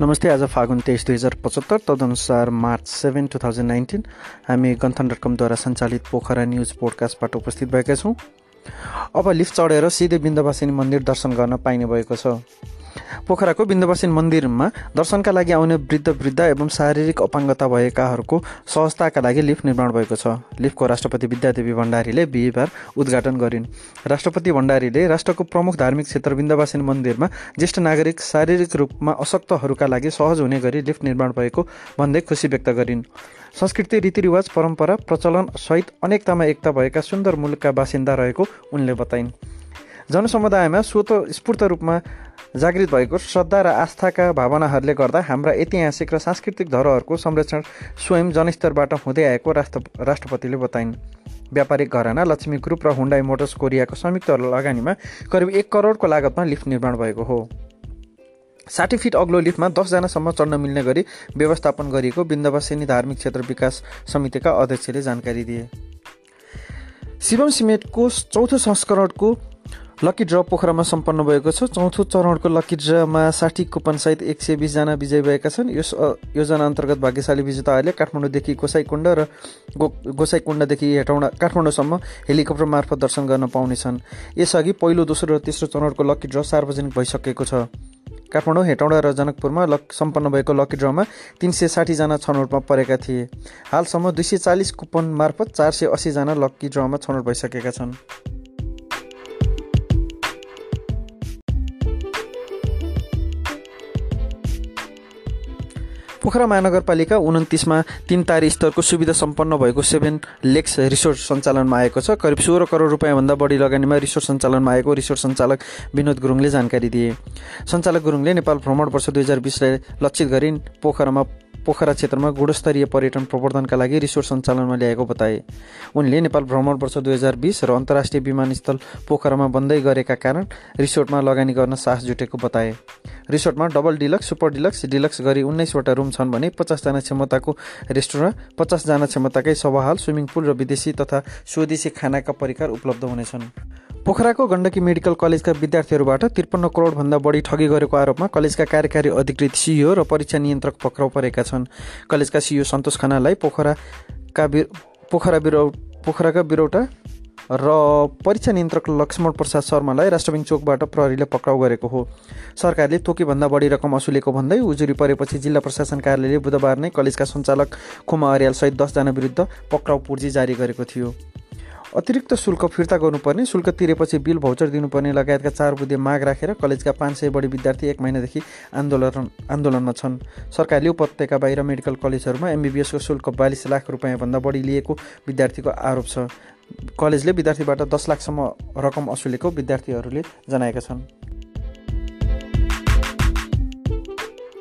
नमस्ते आज फागुन तेइस दुई हजार पचहत्तर तदनुसार March seven two thousand nineteen हामी गन्थन डट कमद्वारा सञ्चालित पोखरा न्युज पोडकास्टबाट उपस्थित भएका छौँ। अब लिफ्ट चढेर सिधै बिन्दवासिनी मन्दिर दर्शन गर्न पाइने भएको छ। पोखराको बिन्दवासिन मन्दिरमा दर्शनका लागि आउने वृद्ध वृद्ध एवं शारीरिक अपाङ्गता भएकाहरूको सहजताका लागि लिफ्ट निर्माण भएको छ। लिफ्टको राष्ट्रपति विद्यादेवी भण्डारीले बिहिबार उद्घाटन गरिन्। राष्ट्रपति भण्डारीले राष्ट्रको प्रमुख धार्मिक क्षेत्र बिन्दवासिन मन्दिरमा ज्येष्ठ नागरिक शारीरिक रूपमा अशक्तहरूका लागि सहज हुने गरी लिफ्ट निर्माण भएको भन्दै खुसी व्यक्त गरिन्। संस्कृति रीतिरिवाज परम्परा प्रचलन सहित अनेकतामा एकता भएका सुन्दर मुलुकका बासिन्दा रहेको उनले बताइन्। जनसमुदायमा स्वत स्फूर्त रूपमा जागृत भएको श्रद्धा र आस्थाका भावनाहरूले गर्दा हाम्रा ऐतिहासिक र सांस्कृतिक धरोहरको संरक्षण स्वयं जनस्तरबाट हुँदै आएको राष्ट्र राष्ट्रपतिले बताइन्। व्यापारिक घराना लक्ष्मी ग्रुप र हुन्डाई मोटर्स कोरियाको संयुक्त लगानीमा करिब एक करोडको लागतमा लिफ्ट निर्माण भएको हो। साठी फिट अग्लो लिफ्टमा दसजनासम्म चढ्न मिल्ने गरी व्यवस्थापन गरिएको बिन्दवासिनी धार्मिक क्षेत्र विकास समितिका अध्यक्षले जानकारी दिए। शिवम सिमेन्टको चौथो संस्करणको लकी ड्र पोखरामा सम्पन्न भएको छ। चौथो चरणको लकी ड्रमा साठी कुपनसहित एक सय बिसजना विजयी भएका छन्। यस योजना अन्तर्गत भाग्यशाली विजेताहरूले काठमाडौँदेखि गोसाइकुण्ड र गो गोसाइकुण्डदेखि हेटौँडा काठमाडौँसम्म हेलिकप्टर मार्फत दर्शन गर्न पाउनेछन्। यसअघि पहिलो दोस्रो र तेस्रो चरणको लकी ड्र सार्वजनिक भइसकेको छ। काठमाडौँ हेटौँडा र जनकपुरमा लक सम्पन्न भएको लकी ड्रमा तिन सय साठीजना छनौटमा परेका थिए। हालसम्म दुई सय चालिस कुपन मार्फत चार सय असीजना लकी ड्रमा छनौट भइसकेका छन्। पोखरा महानगरपालिका उन्तिसमा तिन तारी स्तरको सुविधा सम्पन्न भएको सेभेन लेक्स रिसोर्ट सञ्चालनमा आएको छ। करिब सोह्र करोड रुपियाँभन्दा बढी लगानीमा रिसोर्ट सञ्चालनमा आएको रिसोर्ट सञ्चालक विनोद गुरुङले जानकारी दिए। सञ्चालक गुरुङले नेपाल भ्रमण वर्ष दुई हजार बिसलाई लक्षित गरी पोखरामा पोखरा क्षेत्रमा गुणस्तरीय पर्यटन प्रवर्धनका लागि रिसोर्ट सञ्चालनमा ल्याएको बताए। उनले नेपाल भ्रमण वर्ष दुई हजार बिस र अन्तर्राष्ट्रिय विमानस्थल पोखरामा बन्दै गरेका कारण रिसोर्टमा लगानी गर्न साहस जुटेको बताए। रिसोर्टमा double deluxe super deluxe deluxe गरी उन्नाइसवटा रुम छन् भने पचासजना क्षमताको रेस्टुरेन्ट पचासजना क्षमताकै सभाहाल स्विमिङ पुल र विदेशी तथा स्वदेशी खानाका परिकार उपलब्ध हुनेछन्। पोखराको गण्डकी मेडिकल कलेजका विद्यार्थीहरूबाट त्रिपन्न करोडभन्दा बढी ठगी गरेको आरोपमा कलेजका कार्यकारी अधिकृत सिइओ र परीक्षा नियन्त्रक पक्राउ परेका छन्। कलेजका सिइओ सन्तोष खनालाई पोखराका पोखरा बिरौ पोखराका बिरौटा र परीक्षा नियन्त्रक लक्ष्मण प्रसाद शर्मालाई राष्ट्रबिङ चोकबाट प्रहरीले पक्राउ गरेको हो। सरकारले तोकीभन्दा बढी रकम असुलेको भन्दै उजुरी परेपछि जिल्ला प्रशासन कार्यालयले बुधबार नै कलेजका सञ्चालक खुमा अर्यालसहित दसजना विरुद्ध पक्राउ पूर्जी जारी गरेको थियो। अतिरिक्त शुल्क फिर्ता गर्नुपर्ने शुल्क तिरेपछि बिल भाउचर दिनुपर्ने लगायतका चार बुधे माग राखेर कलेजका पाँच सय बढी विद्यार्थी एक महिनादेखि आन्दोलन आन्दोलनमा छन्। सरकारले उपत्यका बाहिर मेडिकल कलेजहरूमा एमबिबिएसको शुल्क बयालिस लाख रुपियाँभन्दा बढी लिएको विद्यार्थीको आरोप छ। कलेजले विद्यार्थीबाट दस लाखसम्म रकम असुलेको विद्यार्थीहरूले जनाएका छन्।